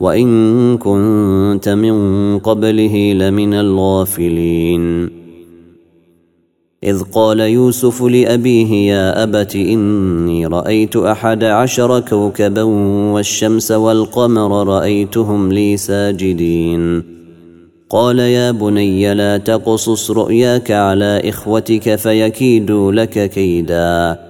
وإن كنت من قبله لمن الغافلين. إذ قال يوسف لأبيه يا أبت إني رأيت أحد عشر كوكبا والشمس والقمر رأيتهم لي ساجدين. قال يا بني لا تقصص رؤياك على إخوتك فيكيدوا لك كيدا.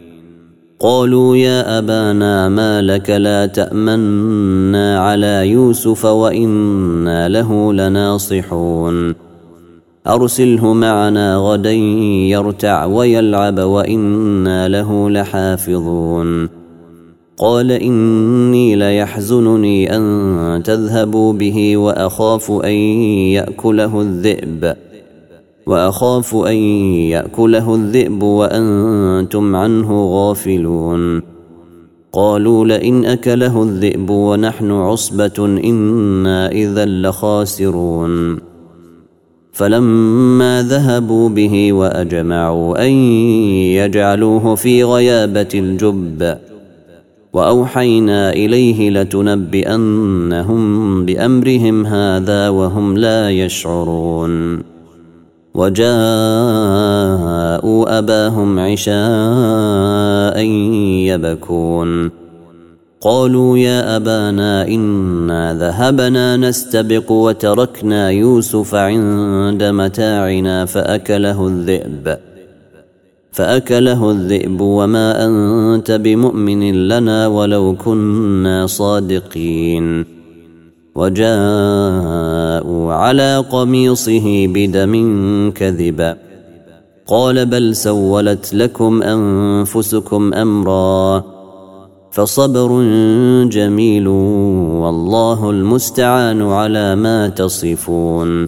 قالوا يا أبانا ما لك لا تأمنا على يوسف وإنا له لناصحون. أرسله معنا غدا يرتع ويلعب وإنا له لحافظون. قال إني ليحزنني أن تذهبوا به وأخاف أن يأكله الذئب. وأخاف أن يأكله الذئب وأنتم عنه غافلون. قالوا لئن أكله الذئب ونحن عصبة إنا إذا لخاسرون. فلما ذهبوا به وأجمعوا أن يجعلوه في غيابة الجب وأوحينا إليه لتنبئنهم بأمرهم هذا وهم لا يشعرون. وجاءوا أباهم عشاء يبكون. قالوا يا أبانا إنا ذهبنا نستبق وتركنا يوسف عند متاعنا فأكله الذئب. فأكله الذئب وما أنت بمؤمن لنا ولو كنا صادقين. وجاءوا على قميصه بدم كذبا قال بل سولت لكم أنفسكم أمرا فصبر جميل والله المستعان على ما تصفون.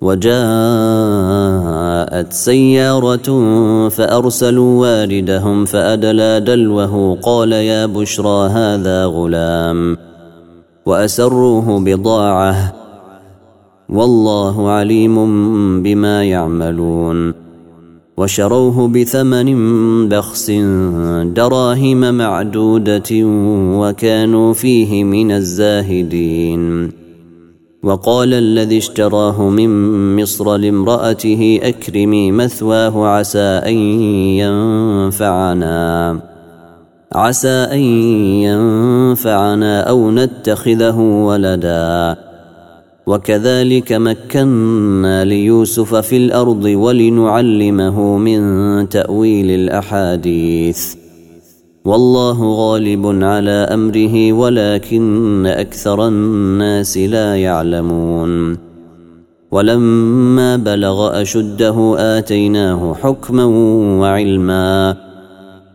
وجاءت سيارة فأرسلوا واردهم فأدلى دلوه قال يا بشرى هذا غلام. وأسروه بضاعة. والله عليم بما يعملون. وشروه بثمن بخس دراهم معدودة وكانوا فيه من الزاهدين. وقال الذي اشتراه من مصر لامرأته أكرمي مثواه عسى أن ينفعنا. عسى أن ينفعنا أو نتخذه ولدا. وكذلك مكنا ليوسف في الأرض ولنعلمه من تأويل الأحاديث. والله غالب على أمره ولكن أكثر الناس لا يعلمون. ولما بلغ أشده آتيناه حكما وعلما.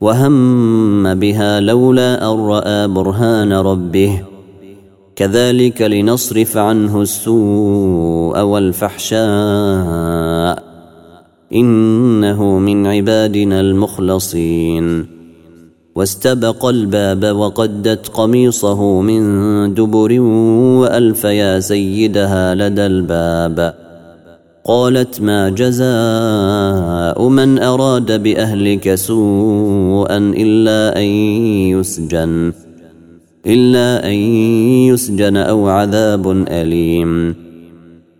وهم بها لولا ان راى برهان ربه كذلك لنصرف عنه السوء والفحشاء انه من عبادنا المخلصين واستبق الباب وقدت قميصه من دبر والف يا سيدها لدى الباب قالت ما جزاء من أراد بأهلك سوءا إلا أن يسجن إلا أن يسجن أو عذاب أليم.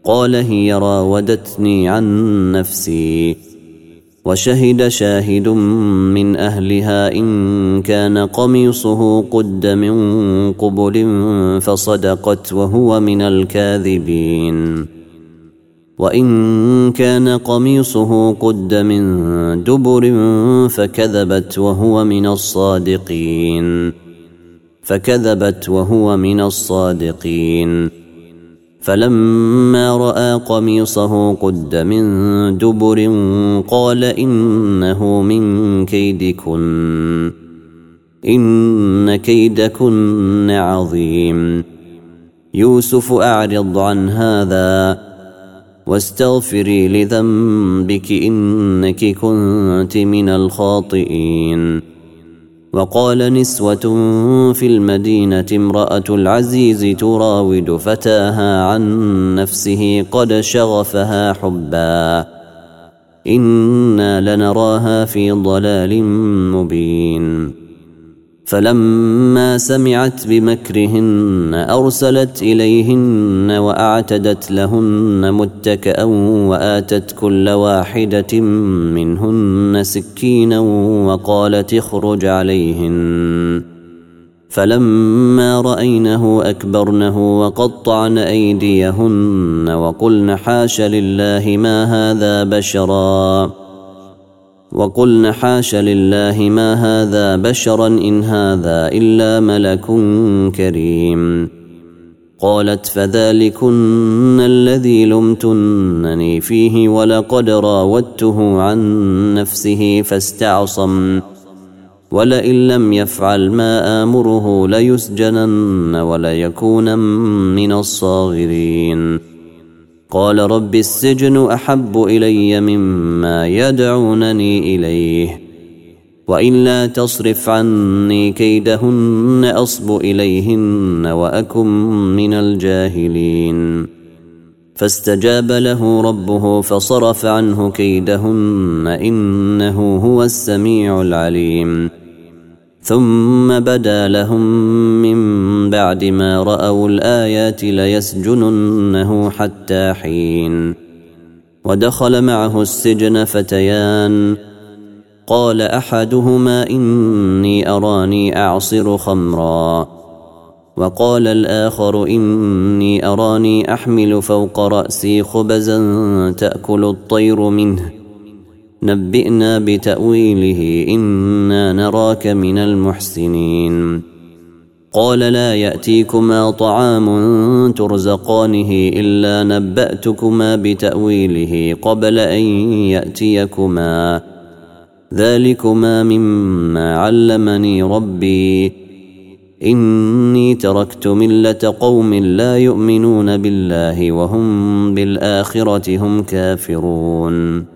قال هي راودتني عن نفسي وشهد شاهد من أهلها إن كان قميصه قد من قبل فصدقت وهو من الكاذبين. وإن كان قميصه قد من دبر فكذبت وهو من الصادقين. فكذبت وهو من الصادقين. فلما رأى قميصه قد من دبر قال إنه من كيدكن. إن كيدكن عظيم. يوسف أعرض عن هذا. واستغفري لذنبك إنك كنت من الخاطئين. وقال نسوة في المدينة امرأة العزيز تراود فتاها عن نفسه قد شغفها حبا. إنا لنراها في ضلال مبين. فلما سمعت بمكرهن أرسلت إليهن وأعتدت لهن متكئا وآتت كل واحدة منهن سكينا وقالت اخرج عليهن. فلما رأينه أكبرنه وقطعن أيديهن وقلن حاش لله ما هذا بشرا. وقلن حاش لله ما هذا بشرا إن هذا إلا ملك كريم. قالت فذلكن الذي لمتنني فيه ولقد راودته عن نفسه فاستعصم. ولئن لم يفعل ما آمره ليسجنن وليكون من الصاغرين. قال رب السجن أحب إلي مما يدعونني إليه والا تصرف عني كيدهن أصب إليهن وأكن من الجاهلين. فاستجاب له ربه فصرف عنه كيدهن إنه هو السميع العليم. ثم بدا لهم من بعد ما رأوا الآيات ليسجننه حتى حين. ودخل معه السجن فتيان. قال أحدهما إني أراني أعصر خمرا. وقال الآخر إني أراني أحمل فوق رأسي خبزا تأكل الطير منه. نبئنا بتأويله إنا نراك من المحسنين. قال لا يأتيكما طعام ترزقانه إلا نبأتكما بتأويله قبل أن يأتيكما. ذلكما مما علمني ربي. إني تركت ملة قوم لا يؤمنون بالله وهم بالآخرة هم كافرون.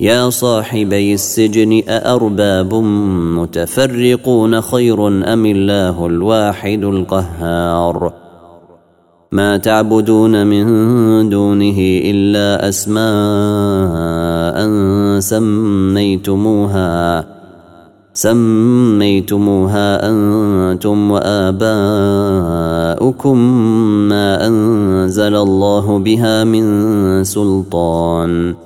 يا صاحبي السجن أأرباب متفرقون خير أم الله الواحد القهار؟ ما تعبدون من دونه إلا أسماء سميتموها سميتموها أنتم وآباؤكم ما أنزل الله بها من سلطان.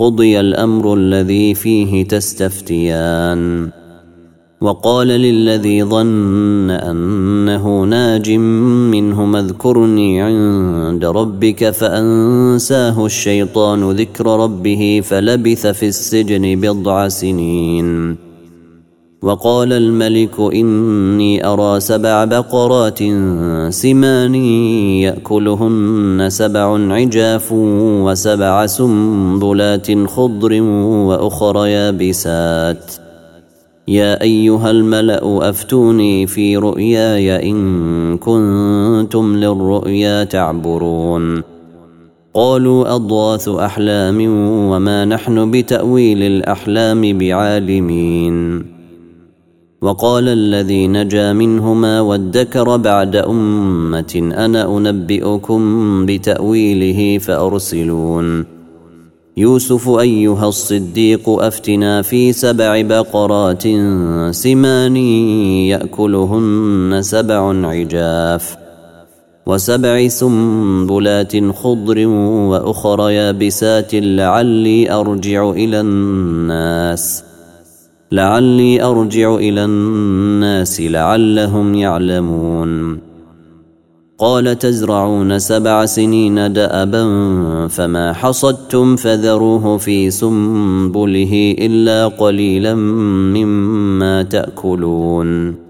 قضي الأمر الذي فيه تستفتيان. وقال للذي ظن أنه ناج منه اذكرني عند ربك فأنساه الشيطان ذكر ربه فلبث في السجن بضع سنين. وقال الملك إني أرى سبع بقرات سمان يأكلهن سبع عجاف وسبع سنبلات خضر وأخر يابسات. يا أيها الملأ أفتوني في رؤياي إن كنتم للرؤيا تعبرون. قالوا اضواث أحلام وما نحن بتأويل الأحلام بعالمين. وقال الذي نجا منهما وادكر بعد أمة أنا أنبئكم بتأويله فأرسلون. يوسف أيها الصديق أفتنا في سبع بقرات سمان يأكلهن سبع عجاف وسبع سنبلات خضر وأخر يابسات لعلي أرجع إلى الناس. لعلي أرجع إلى الناس لعلهم يعلمون. قال تزرعون سبع سنين دأبا فما حصدتم فذروه في سنبله إلا قليلا مما تأكلون.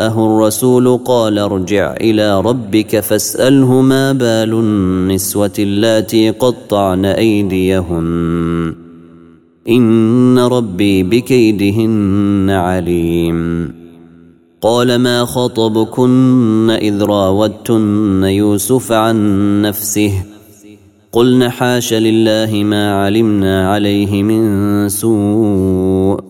جاءه الرسول قال ارجع إلى ربك فاسأله ما بال النسوة اللاتي قطعن أيديهن. إن ربي بكيدهن عليم. قال ما خطبكن إذ راودتن يوسف عن نفسه؟ قلن حاش لله ما علمنا عليه من سوء.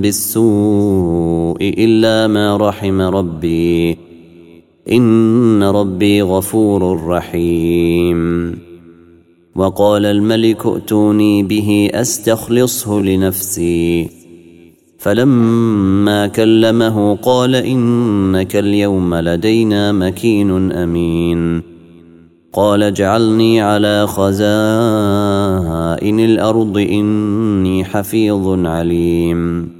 بالسوء إلا ما رحم ربي. إن ربي غفور رحيم. وقال الملك ائتوني به أستخلصه لنفسي. فلما كلمه قال إنك اليوم لدينا مكين أمين. قال اجعلني على خزائن الأرض إني حفيظ عليم.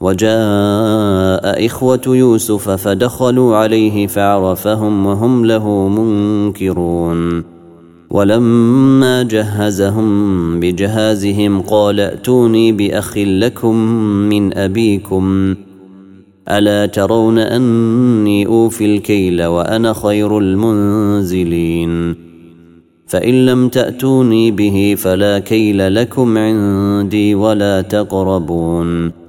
وجاء إخوة يوسف فدخلوا عليه فعرفهم وهم له منكرون. ولما جهزهم بجهازهم قال ائتوني بأخ لكم من أبيكم. ألا ترون أني أوفي الكيل وأنا خير المنزلين. فإن لم تأتوني به فلا كيل لكم عندي ولا تقربون.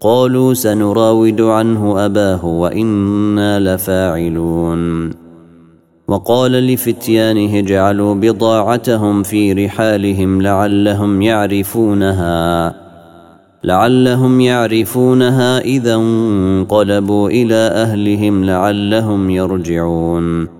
قالوا سنراود عنه أباه وإنا لفاعلون. وقال لفتيانه اجعلوا بضاعتهم في رحالهم لعلهم يعرفونها. لعلهم يعرفونها إذا انقلبوا إلى أهلهم لعلهم يرجعون.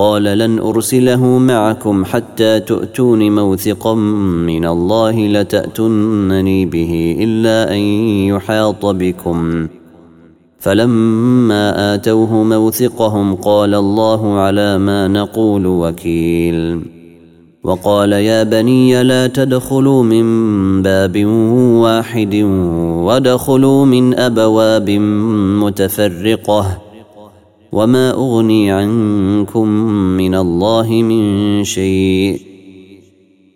قال لن أرسله معكم حتى تؤتون موثقا من الله لتاتونني به إلا أن يحاط بكم. فلما آتوه موثقهم قال الله على ما نقول وكيل. وقال يا بني لا تدخلوا من باب واحد وادخلوا من أبواب متفرقة. وما اغني عنكم من الله من شيء.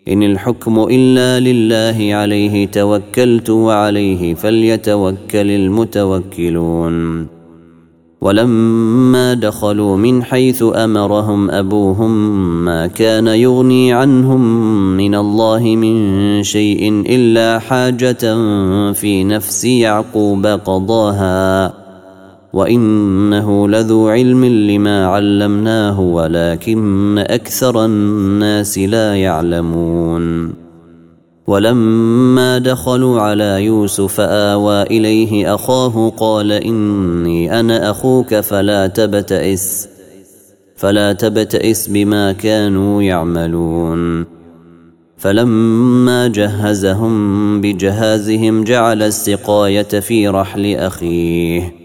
ان الحكم الا لله عليه توكلت وعليه فليتوكل المتوكلون. ولما دخلوا من حيث امرهم ابوهم ما كان يغني عنهم من الله من شيء الا حاجة في نفس يعقوب قضاها. وانه لذو علم لما علمناه ولكن أكثر الناس لا يعلمون ولما دخلوا على يوسف آوى إليه أخاه قال إني أنا أخوك فلا تبتئس فلا تبتئس بما كانوا يعملون فلما جهزهم بجهازهم جعل السقاية في رحل أخيه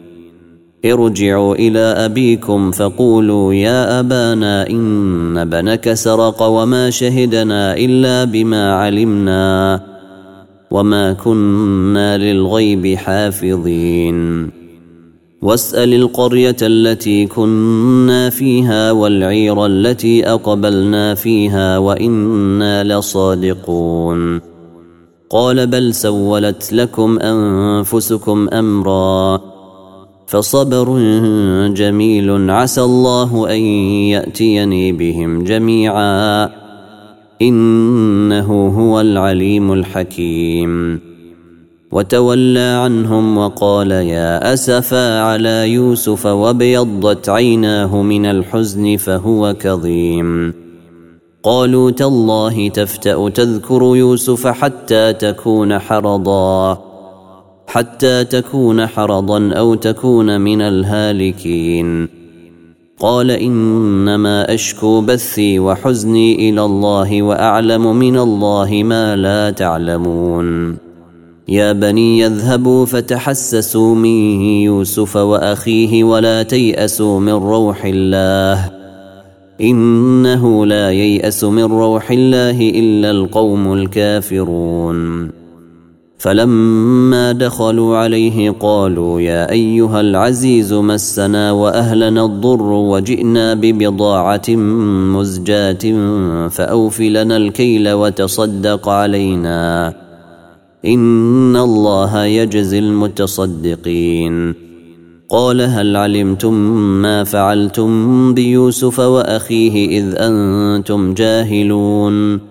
ارجعوا إلى أبيكم فقولوا يا أبانا إن بنك سرق وما شهدنا إلا بما علمنا وما كنا للغيب حافظين. واسأل القرية التي كنا فيها والعير التي أقبلنا فيها وإنا لصادقون. قال بل سولت لكم أنفسكم أمرا فصبر جميل. عسى الله أن يأتيني بهم جميعا. إنه هو العليم الحكيم. وتولى عنهم وقال يا أسفا على يوسف وابيضت عيناه من الحزن فهو كظيم. قالوا تالله تفتأ تذكر يوسف حتى تكون حرضا. حتى تكون حرضا أو تكون من الهالكين. قال إنما أشكو بثي وحزني إلى الله وأعلم من الله ما لا تعلمون. يا بني يذهبوا فتحسسوا من يوسف وأخيه ولا تيأسوا من روح الله. إنه لا ييأس من روح الله إلا القوم الكافرون. فلما دخلوا عليه قالوا يا أيها العزيز مسنا وأهلنا الضر وجئنا ببضاعة مزجاة فأوف لنا الكيل وتصدق علينا. إن الله يجزي المتصدقين. قال هل علمتم ما فعلتم بيوسف وأخيه إذ أنتم جاهلون؟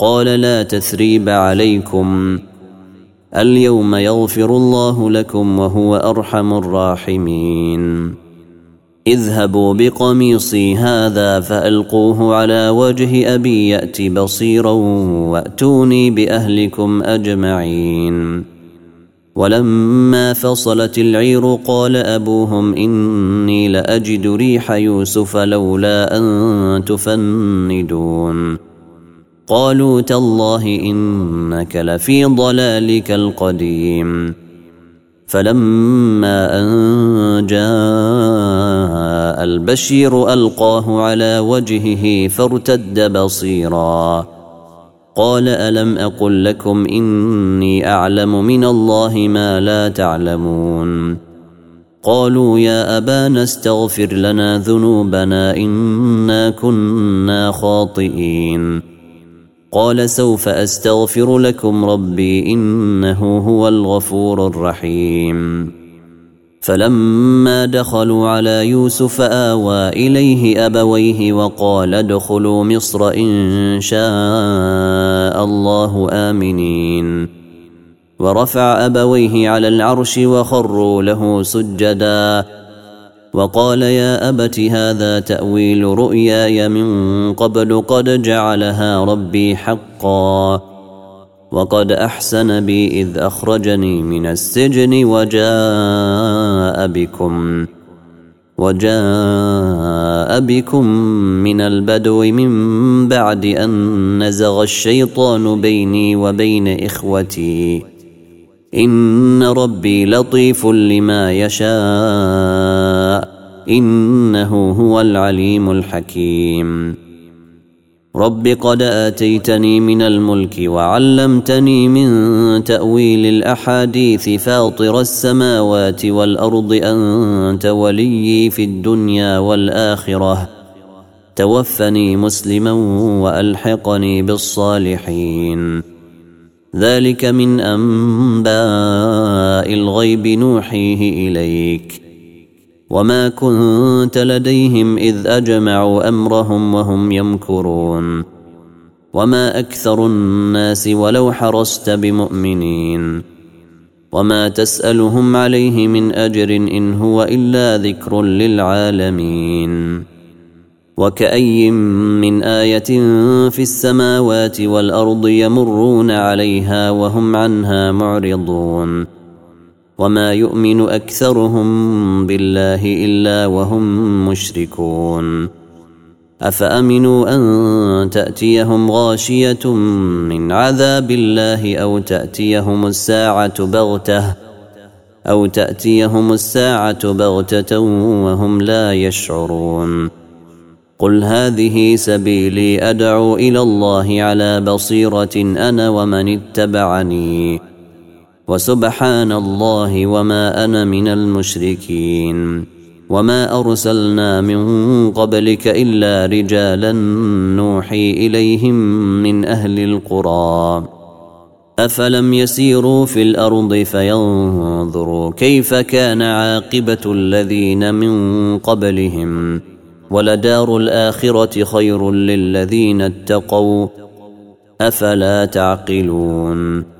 قال لا تثريب عليكم. اليوم يغفر الله لكم وهو أرحم الراحمين. اذهبوا بقميصي هذا فألقوه على وجه أبي يأت بصيرا وأتوني بأهلكم أجمعين. ولما فصلت العير قال أبوهم إني لأجد ريح يوسف لولا أن تفندون. قالوا تالله إنك لفي ضلالك القديم. فلما أن جاء البشير ألقاه على وجهه فارتد بصيرا. قال ألم أقل لكم إني أعلم من الله ما لا تعلمون. قالوا يا أبانا استغفر لنا ذنوبنا إنا كنا خاطئين. قال سوف أستغفر لكم ربي إنه هو الغفور الرحيم. فلما دخلوا على يوسف آوى إليه أبويه وقال ادخلوا مصر إن شاء الله آمنين. ورفع أبويه على العرش وخروا له سجدا. وقال يا أبت هذا تأويل رؤياي من قبل قد جعلها ربي حقا وقد أحسن بي إذ أخرجني من السجن وجاء بكم وجاء بكم من البدو من بعد أن نزغ الشيطان بيني وبين إخوتي إن ربي لطيف لما يشاء إنه هو العليم الحكيم. رب قد آتيتني من الملك وعلمتني من تأويل الأحاديث فاطر السماوات والأرض أنت وليي في الدنيا والآخرة. توفني مسلما وألحقني بالصالحين. ذلك من أنباء الغيب نوحيه إليك. وما كنت لديهم اذ اجمعوا امرهم وهم يمكرون. وما أكثر الناس ولو حرصت بمؤمنين. وما تسالهم عليه من اجر ان هو الا ذكر للعالمين. وكأي من آية في السماوات والأرض يمرون عليها وهم عنها معرضون. وما يؤمن أكثرهم بالله إلا وهم مشركون أفأمنوا أن تأتيهم غاشية من عذاب الله أو تأتيهم الساعة بغتة أو تأتيهم الساعة بغتة وهم لا يشعرون قل هذه سبيلي ادعو إلى الله على بصيره أنا ومن اتبعني وسبحان الله وما أنا من المشركين وما أرسلنا من قبلك إلا رجالا نوحي إليهم من أهل القرى. أفلم يسيروا في الأرض فينظروا كيف كان عاقبة الذين من قبلهم. ولدار الآخرة خير للذين اتقوا. أفلا تعقلون؟